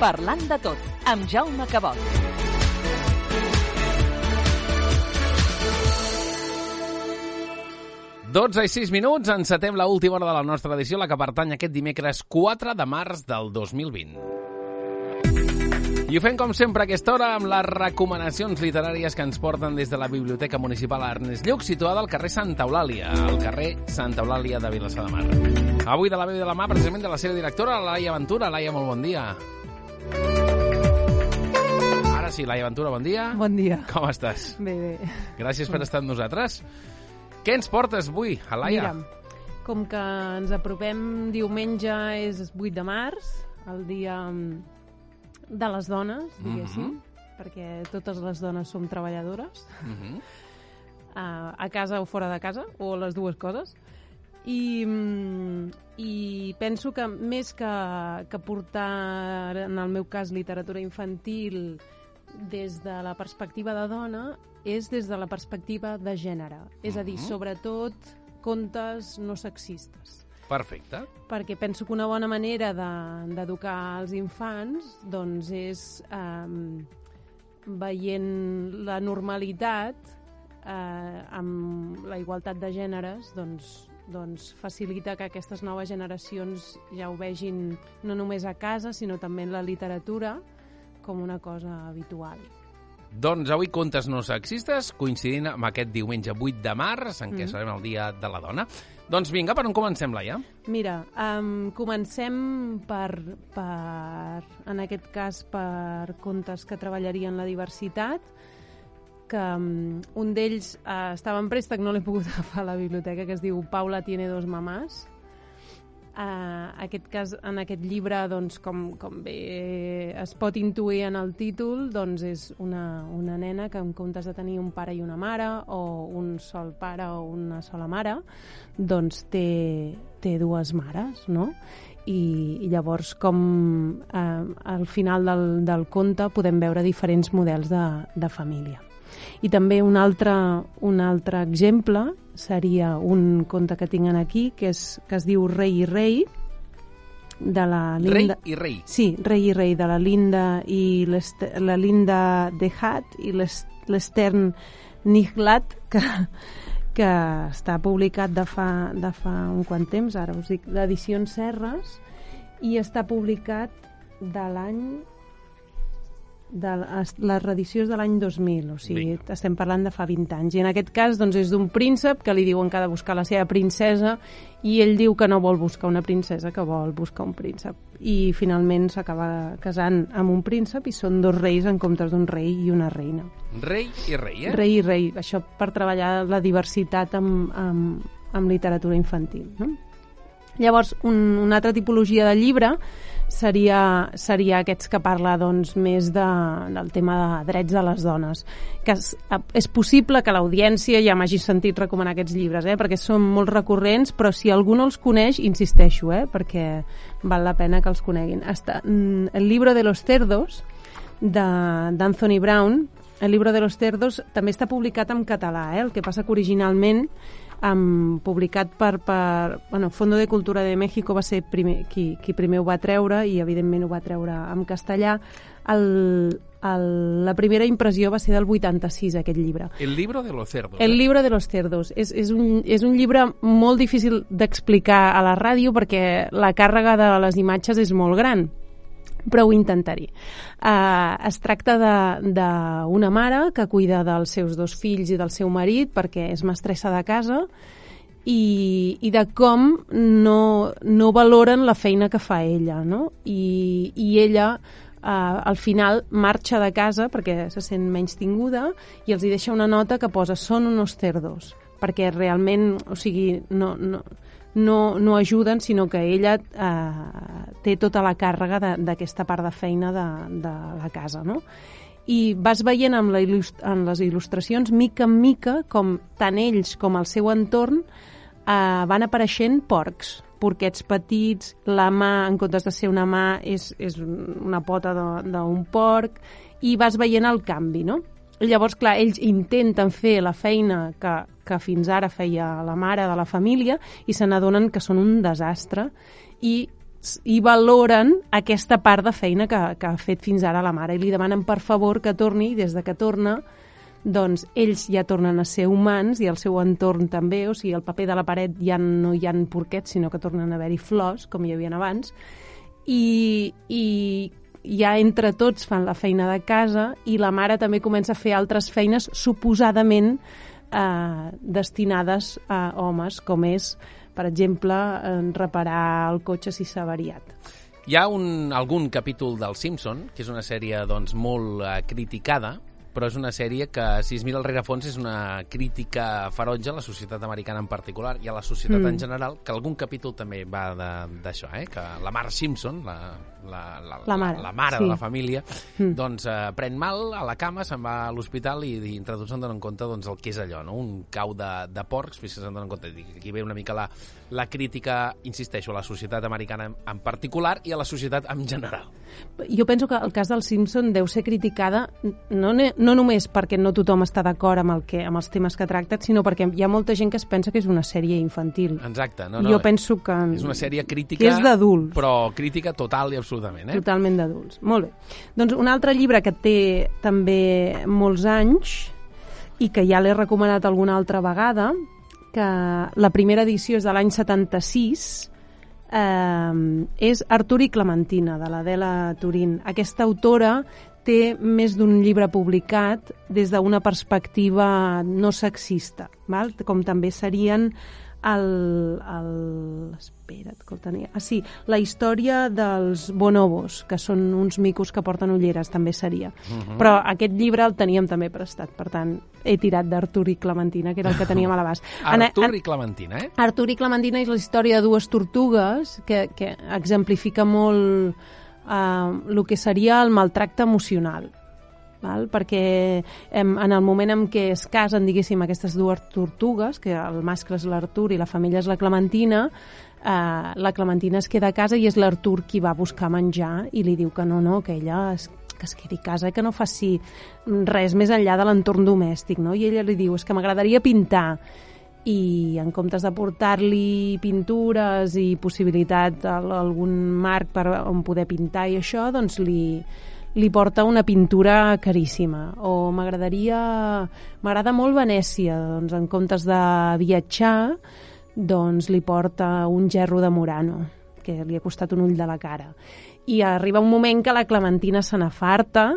Parlant de tot, amb Jaume Cabot. Dotze i sis minuts, encetem la última hora de la nostra edició, la que pertany aquest dimecres 4 de març del 2020. I ho fem com sempre a aquesta hora amb les recomanacions literàries que ens porten des de la Biblioteca Municipal Ernest Lluc, situada al carrer Santa Eulàlia, al carrer Santa Eulàlia de Vilassar de Mar. Avui de la veu de la mà, precisament de la seva directora, Laia Ventura. Laia, molt bon dia. Ara sí, Laia Ventura, bon dia. Bon dia. Com estàs? Bé, bé. Gràcies per estar amb nosaltres. Què ens portes avui, Laia? Mira, com que ens apropem diumenge és 8 de març, el dia mm, de les dones, diguéssim, Mhm. perquè totes les dones som treballadores, Uh -huh. a, a casa o fora de casa, o les dues coses. I, mm, i penso que més que, que portar, en el meu cas, literatura infantil des de la perspectiva de dona, és des de la perspectiva de gènere. És a dir, Mhm. sobretot contes no sexistes. Perfecte. Perquè penso que una bona manera de- d'educar els infants doncs és eh, veient la normalitat eh, amb la igualtat de gèneres doncs, doncs facilita que aquestes noves generacions ja ho vegin no només a casa sinó també en la literatura com una cosa habitual. Doncs avui contes no sexistes, coincidint amb aquest diumenge 8 de març, en què Mhm. serem el Dia de la Dona. Doncs vinga, per on comencem, Laia? Mira, um, comencem per, per, en aquest cas, per contes que treballarien la diversitat, que um, un d'ells uh, estava en préstec, no l'he pogut agafar a la biblioteca, que es diu Paula tiene dos mamás. Uh, aquest cas, en aquest llibre, doncs, com, com bé es pot intuir en el títol, doncs és una, una nena que en comptes de tenir un pare i una mare, o un sol pare o una sola mare, doncs té, té dues mares, no? I, i llavors com eh, al final del, del conte podem veure diferents models de, de família. I també un altre, un altre exemple seria un conte que tinc aquí, que, és, que es diu Rei i Rei, de la Rei Linda... i rei. Sí, Rei i Rei, de la Linda i la Linda de Hat i l'Es- l'Estern Niglat, que, que està publicat de fa, de fa un quant temps, ara us dic, d'Edicions Serres, i està publicat de l'any de reedició és de l'any 2000, o sigui, Vinga. estem parlant de fa 20 anys. I en aquest cas doncs, és d'un príncep que li diuen que ha de buscar la seva princesa i ell diu que no vol buscar una princesa, que vol buscar un príncep. I finalment s'acaba casant amb un príncep i són dos reis en comptes d'un rei i una reina. Rei i rei, eh? Rei i rei, això per treballar la diversitat amb, amb, amb literatura infantil. No? Llavors, un, una altra tipologia de llibre seria, seria aquests que parla doncs, més de, del tema de drets de les dones. Que és, és possible que l'audiència ja m'hagi sentit recomanar aquests llibres, eh? perquè són molt recurrents, però si algú no els coneix, insisteixo, eh? perquè val la pena que els coneguin. Està, mm, el libro de los cerdos, d'Anthony Brown, el libro de los cerdos també està publicat en català, eh? el que passa que originalment um, publicat per, per bueno, Fondo de Cultura de México va ser primer, qui, qui primer ho va treure i evidentment ho va treure en castellà el, el, la primera impressió va ser del 86 aquest llibre El libro de los cerdos. el eh? libro de los cerdos és, és, un, és un llibre molt difícil d'explicar a la ràdio perquè la càrrega de les imatges és molt gran però ho intentaré. Uh, es tracta d'una mare que cuida dels seus dos fills i del seu marit perquè és mestressa de casa i, i de com no, no valoren la feina que fa ella, no? I, i ella eh, al final marxa de casa perquè se sent menys tinguda i els hi deixa una nota que posa són unos cerdos perquè realment, o sigui, no, no, no, no ajuden, sinó que ella eh, té tota la càrrega d'aquesta part de feina de, de la casa, no? i vas veient amb la en les il·lustracions, mica en mica, com tant ells com el seu entorn, eh, van apareixent porcs, porquets petits, la mà, en comptes de ser una mà, és, és una pota d'un porc, i vas veient el canvi, no? Llavors, clar, ells intenten fer la feina que, que fins ara feia la mare de la família i se n'adonen que són un desastre i i valoren aquesta part de feina que, que ha fet fins ara la mare i li demanen per favor que torni i des de que torna doncs ells ja tornen a ser humans i el seu entorn també, o sigui, el paper de la paret ja no hi ha porquets, sinó que tornen a haver-hi flors, com hi havia abans, i, i ja entre tots fan la feina de casa i la mare també comença a fer altres feines suposadament eh, destinades a homes, com és per exemple, reparar el cotxe si s'ha variat. Hi ha un, algun capítol del Simpson, que és una sèrie doncs, molt eh, criticada, però és una sèrie que, si es mira al rerefons, és una crítica ferotge a la societat americana en particular i a la societat mm. en general, que algun capítol també va d'això, eh? que la Mar Simpson, la, la, la, la mare, la mare sí. de la família, mm. doncs eh, pren mal a la cama, se'n va a l'hospital i, i entre tots se'n donen compte doncs, el que és allò, no? un cau de, de porcs, fins que se'n donen compte. Aquí ve una mica la, la crítica, insisteixo, a la societat americana en, en particular i a la societat en general. Jo penso que el cas del Simpson deu ser criticada no, no només perquè no tothom està d'acord amb, el que, amb els temes que tracta, sinó perquè hi ha molta gent que es pensa que és una sèrie infantil. Exacte. No, no, jo penso que... És una sèrie crítica... Que és d'adults. Però crítica total i absolutament, eh? Totalment d'adults. Molt bé. Doncs un altre llibre que té també molts anys i que ja l'he recomanat alguna altra vegada, que la primera edició és de l'any 76, eh, és Artur i Clementina, de l'Adela Turín. Aquesta autora té més d'un llibre publicat des d'una perspectiva no sexista, val? com també serien el, el... Espera't, que el tenia... Ah, sí, la història dels bonobos, que són uns micos que porten ulleres, també seria. Uh mhm. -huh. Però aquest llibre el teníem també prestat, per tant, he tirat d'Artur i Clementina, que era el que teníem a l'abast. Artur i Clementina, eh? Artur i Clementina és la història de dues tortugues que, que exemplifica molt eh, el que seria el maltracte emocional val? perquè em, en el moment en què es casen, diguéssim, aquestes dues tortugues, que el mascle és l'Artur i la femella és la Clementina, eh, la Clementina es queda a casa i és l'Artur qui va buscar menjar i li diu que no, no, que ella es, que es quedi a casa que no faci res més enllà de l'entorn domèstic, no? I ella li diu, és que m'agradaria pintar i en comptes de portar-li pintures i possibilitat a algun marc per on poder pintar i això, doncs li, li porta una pintura caríssima. O m'agradaria... M'agrada molt Venècia, doncs en comptes de viatjar, doncs li porta un gerro de Murano, que li ha costat un ull de la cara. I arriba un moment que la Clementina se n'afarta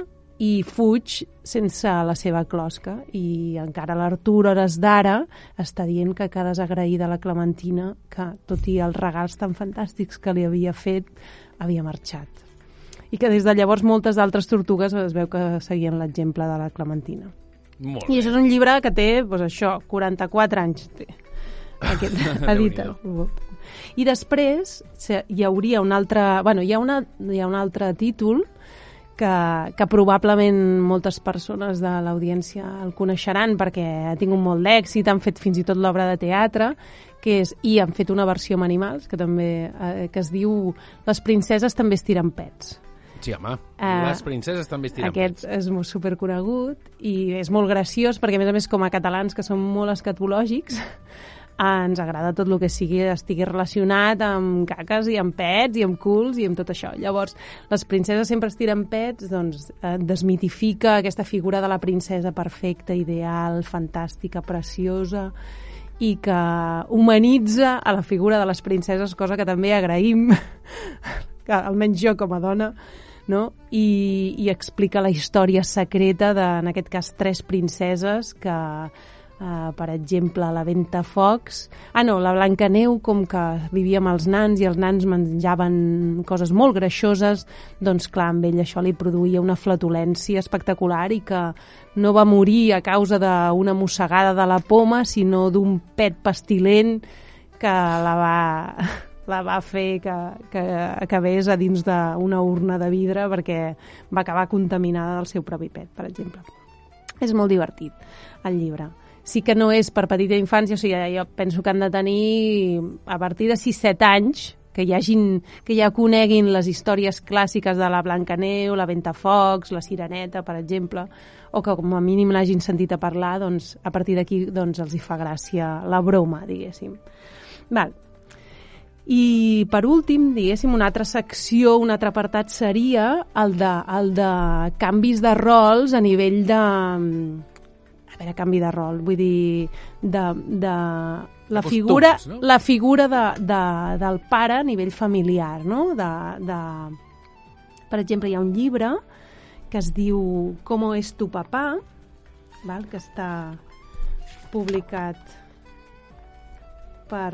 i fuig sense la seva closca i encara l'Artur, hores d'ara, està dient que ha desagraïda la Clementina que, tot i els regals tan fantàstics que li havia fet, havia marxat i que des de llavors moltes d'altres tortugues es veu que seguien l'exemple de la Clementina. Molt I això és un llibre que té, doncs això, 44 anys té, aquest editor. I després hi hauria un altre... Bueno, hi ha, una, hi ha un altre títol que, que probablement moltes persones de l'audiència el coneixeran perquè ha tingut molt d'èxit, han fet fins i tot l'obra de teatre, que és, i han fet una versió amb animals, que també eh, que es diu Les princeses també estiren pets. Sí, home, uh, les princeses també estiren Aquest és molt superconegut i és molt graciós perquè, a més a més, com a catalans que som molt escatològics, ens agrada tot el que sigui estigui relacionat amb caques i amb pets i amb culs i amb tot això. Llavors, les princeses sempre estiren pets, doncs eh, desmitifica aquesta figura de la princesa perfecta, ideal, fantàstica, preciosa i que humanitza a la figura de les princeses, cosa que també agraïm, que almenys jo com a dona no? I, i explica la història secreta de, en aquest cas, tres princeses que Uh, per exemple, la Ventafocs... Ah, no, la Blancaneu, com que vivia amb els nans i els nans menjaven coses molt greixoses, doncs clar, amb ell això li produïa una flatulència espectacular i que no va morir a causa d'una mossegada de la poma, sinó d'un pet pestilent que la va, la va fer que, que acabés a dins d'una urna de vidre perquè va acabar contaminada del seu propi pet, per exemple. És molt divertit, el llibre sí que no és per petita infància, o sigui, jo penso que han de tenir a partir de 6-7 anys que hi hagin, que ja coneguin les històries clàssiques de la Blancaneu, la Ventafocs, la Sireneta, per exemple, o que com a mínim l'hagin sentit a parlar, doncs a partir d'aquí doncs, els hi fa gràcia la broma, diguéssim. Val. I per últim, diguéssim, una altra secció, un altre apartat seria el de, el de canvis de rols a nivell de, a veure, canvi de rol, vull dir, de, de la figura, no? la figura de, de, del pare a nivell familiar, no? De, de... Per exemple, hi ha un llibre que es diu Com és tu papà, val? que està publicat per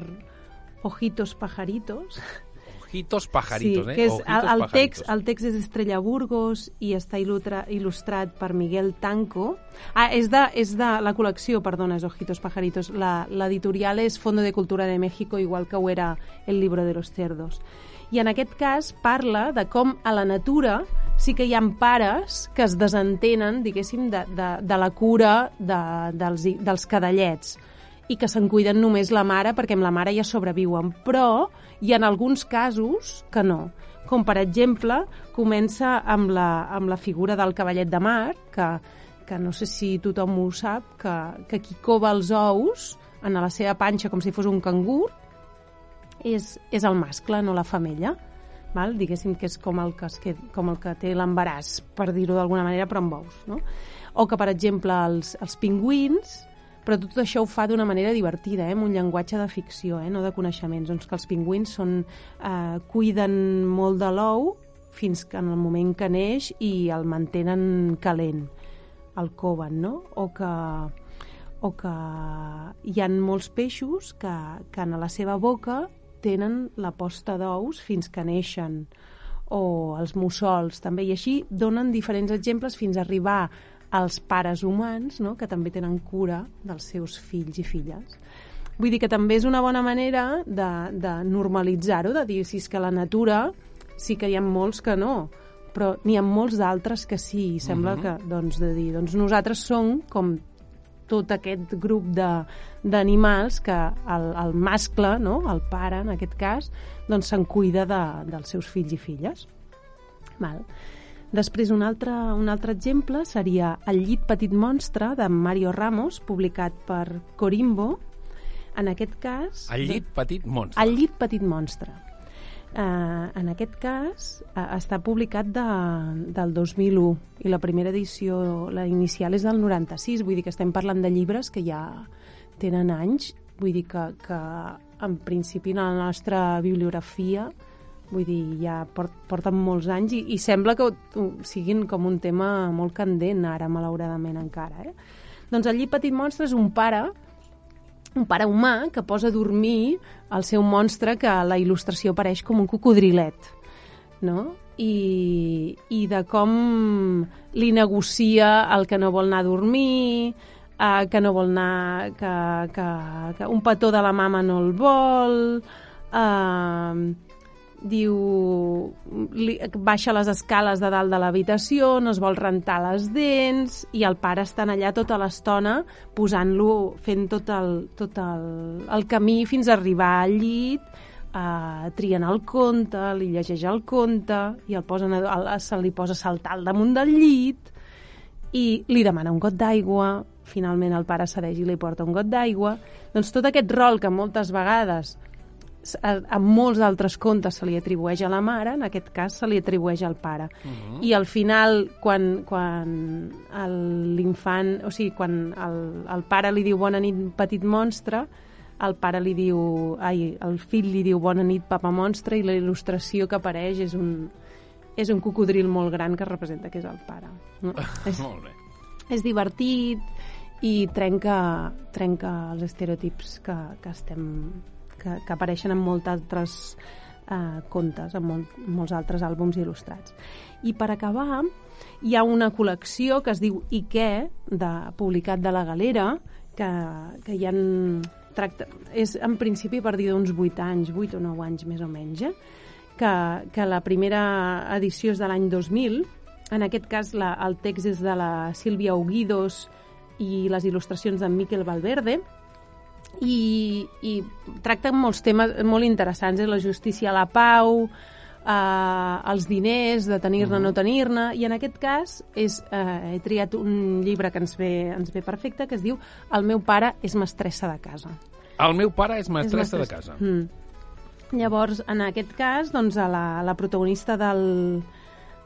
Ojitos Pajaritos, Ojitos pajaritos, sí, eh? que és, Ojitos el, el, pajaritos. text, el text és Estrella Burgos i està il·lustra, il·lustrat per Miguel Tanco. Ah, és de, és de la col·lecció, perdona, és Ojitos Pajaritos. La- L'editorial és Fondo de Cultura de México, igual que ho era El libro de los cerdos. I en aquest cas parla de com a la natura sí que hi ha pares que es desentenen, diguéssim, de, de, de la cura de, dels, dels cadallets i que se'n cuiden només la mare perquè amb la mare ja sobreviuen. Però hi ha alguns casos que no. Com, per exemple, comença amb la, amb la figura del cavallet de mar, que, que no sé si tothom ho sap, que, que qui cova els ous en la seva panxa com si fos un cangur és, és el mascle, no la femella. Val? Diguéssim que és com el que, es qued, com el que té l'embaràs, per dir-ho d'alguna manera, però amb ous. No? O que, per exemple, els, els pingüins, però tot això ho fa d'una manera divertida, eh? amb un llenguatge de ficció, eh? no de coneixements. Doncs que els pingüins són, eh, cuiden molt de l'ou fins que en el moment que neix i el mantenen calent, el coven, no? O que, o que hi han molts peixos que, que en la seva boca tenen la posta d'ous fins que neixen o els mussols també, i així donen diferents exemples fins a arribar als pares humans, no? que també tenen cura dels seus fills i filles. Vull dir que també és una bona manera de, de normalitzar-ho, de dir si és que la natura sí que hi ha molts que no, però n'hi ha molts d'altres que sí, i sembla Mhm. que, doncs, de dir, doncs nosaltres som com tot aquest grup d'animals que el, el mascle, no? el pare en aquest cas, doncs se'n cuida de, dels seus fills i filles. Val. Després, un altre, un altre exemple seria El llit petit monstre, de Mario Ramos, publicat per Corimbo. En aquest cas... El llit petit monstre. El llit petit monstre. Uh, en aquest cas uh, està publicat de, del 2001 i la primera edició, la inicial és del 96, vull dir que estem parlant de llibres que ja tenen anys, vull dir que, que en principi en la nostra bibliografia vull dir, ja port, porten molts anys i, i sembla que siguin com un tema molt candent ara, malauradament encara. Eh? Doncs llit petit monstre és un pare un pare humà que posa a dormir el seu monstre que a la il·lustració apareix com un cocodrilet no? I, i de com li negocia el que no vol anar a dormir eh, que no vol anar que, que, que un petó de la mama no el vol eh, diu li, baixa les escales de dalt de l'habitació, no es vol rentar les dents i el pare està allà tota l'estona posant-lo, fent tot, el, tot el, el camí fins a arribar al llit uh, trien el conte, li llegeix el conte i el posen a, a, se li posa a saltar al damunt del llit i li demana un got d'aigua. Finalment el pare cedeix i li porta un got d'aigua. Doncs tot aquest rol que moltes vegades a, a molts altres contes se li atribueix a la mare, en aquest cas se li atribueix al pare. Uh -huh. I al final, quan, quan l'infant, o sigui, quan el, el pare li diu bona nit, petit monstre, el pare li diu, ai, el fill li diu bona nit, papa monstre, i la il·lustració que apareix és un, és un cocodril molt gran que representa que és el pare. No? és, Molt bé. és divertit i trenca, trenca els estereotips que, que, estem, que, que apareixen en molts altres eh, contes, en molt, molts altres àlbums il·lustrats. I per acabar, hi ha una col·lecció que es diu I què, de, publicat de la Galera, que, que hi ha tracta, és en principi per dir d'uns 8 anys, 8 o 9 anys més o menys, eh? que, que la primera edició és de l'any 2000, en aquest cas la, el text és de la Sílvia Oguidos i les il·lustracions d'en Miquel Valverde, i, i tracten molts temes molt interessants, eh? la justícia la pau, eh, els diners, de tenir-ne o no tenir-ne, i en aquest cas és, eh, he triat un llibre que ens ve, ens ve perfecte, que es diu El meu pare és mestressa de casa. El meu pare és mestressa, és mestressa. de casa. Mm. Llavors, en aquest cas, doncs, a la, la protagonista del,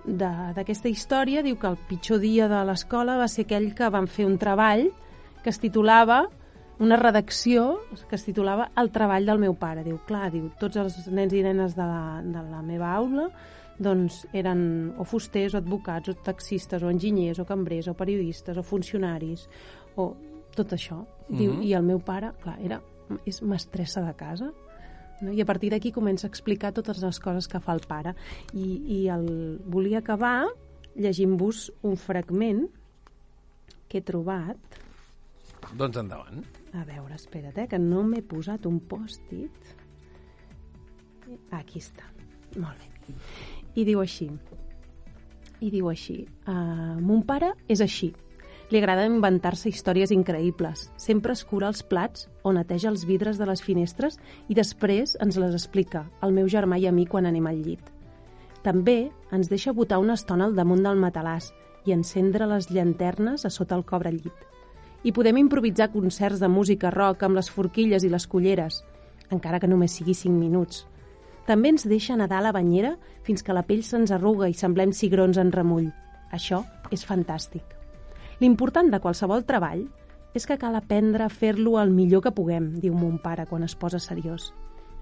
d'aquesta història diu que el pitjor dia de l'escola va ser aquell que van fer un treball que es titulava una redacció que es titulava El treball del meu pare. Diu, clar, diu, tots els nens i nenes de la, de la meva aula doncs eren o fusters, o advocats, o taxistes, o enginyers, o cambrers, o periodistes, o funcionaris, o tot això. Diu, mm -hmm. I el meu pare, clar, era, és mestressa de casa, no? i a partir d'aquí comença a explicar totes les coses que fa el pare. I, i el volia acabar llegint-vos un fragment que he trobat. Doncs endavant. A veure, espera't, eh, que no m'he posat un pòstit. Aquí està. Molt bé. I diu així. I diu així. Uh, mon pare és així. Li agrada inventar-se històries increïbles. Sempre escura els plats o neteja els vidres de les finestres i després ens les explica, al meu germà i a mi quan anem al llit. També ens deixa botar una estona al damunt del matalàs i encendre les llanternes a sota el cobre llit i podem improvisar concerts de música rock amb les forquilles i les culleres, encara que només sigui 5 minuts. També ens deixa nedar a la banyera fins que la pell se'ns arruga i semblem cigrons en remull. Això és fantàstic. L'important de qualsevol treball és que cal aprendre a fer-lo el millor que puguem, diu mon pare quan es posa seriós.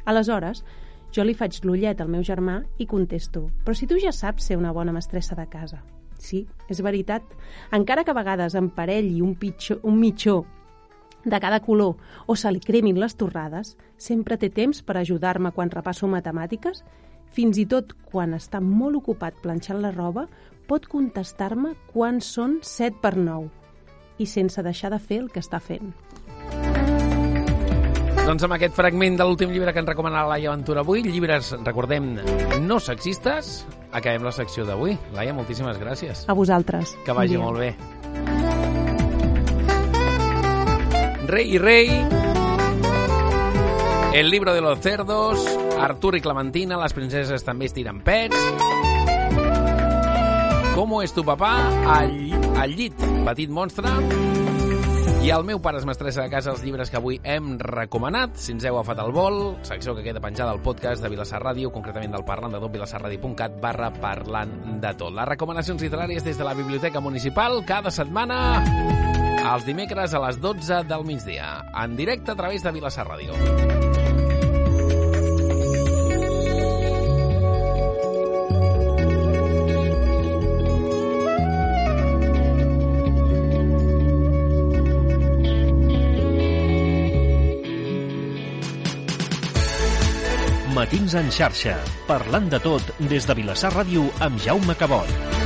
Aleshores, jo li faig l'ullet al meu germà i contesto, però si tu ja saps ser una bona mestressa de casa. Sí, és veritat. Encara que a vegades en parell i un, pitjor, un mitjó de cada color o se li cremin les torrades, sempre té temps per ajudar-me quan repasso matemàtiques, fins i tot quan està molt ocupat planxant la roba, pot contestar-me quan són 7 per 9 i sense deixar de fer el que està fent. Doncs amb aquest fragment de l'últim llibre que ens recomana la Laia Ventura avui, llibres, recordem, no sexistes, acabem la secció d'avui. Laia, moltíssimes gràcies. A vosaltres. Que vagi molt bé. Rei i rei, El libro de los cerdos, Artur i Clementina, les princeses també estiren pets, Com és tu papà, al, al llit, petit monstre, i el meu pare és mestressa de casa, els llibres que avui hem recomanat. Si ens heu agafat el vol, secció que queda penjada al podcast de Vilassar Ràdio, concretament del parlant de tot, vilassarradio.cat barra parlant de tot. Les recomanacions literàries des de la Biblioteca Municipal cada setmana els dimecres a les 12 del migdia, en directe a través de Vilassar Ràdio. Matins en xarxa, parlant de tot des de Vilassar Ràdio amb Jaume Cabot.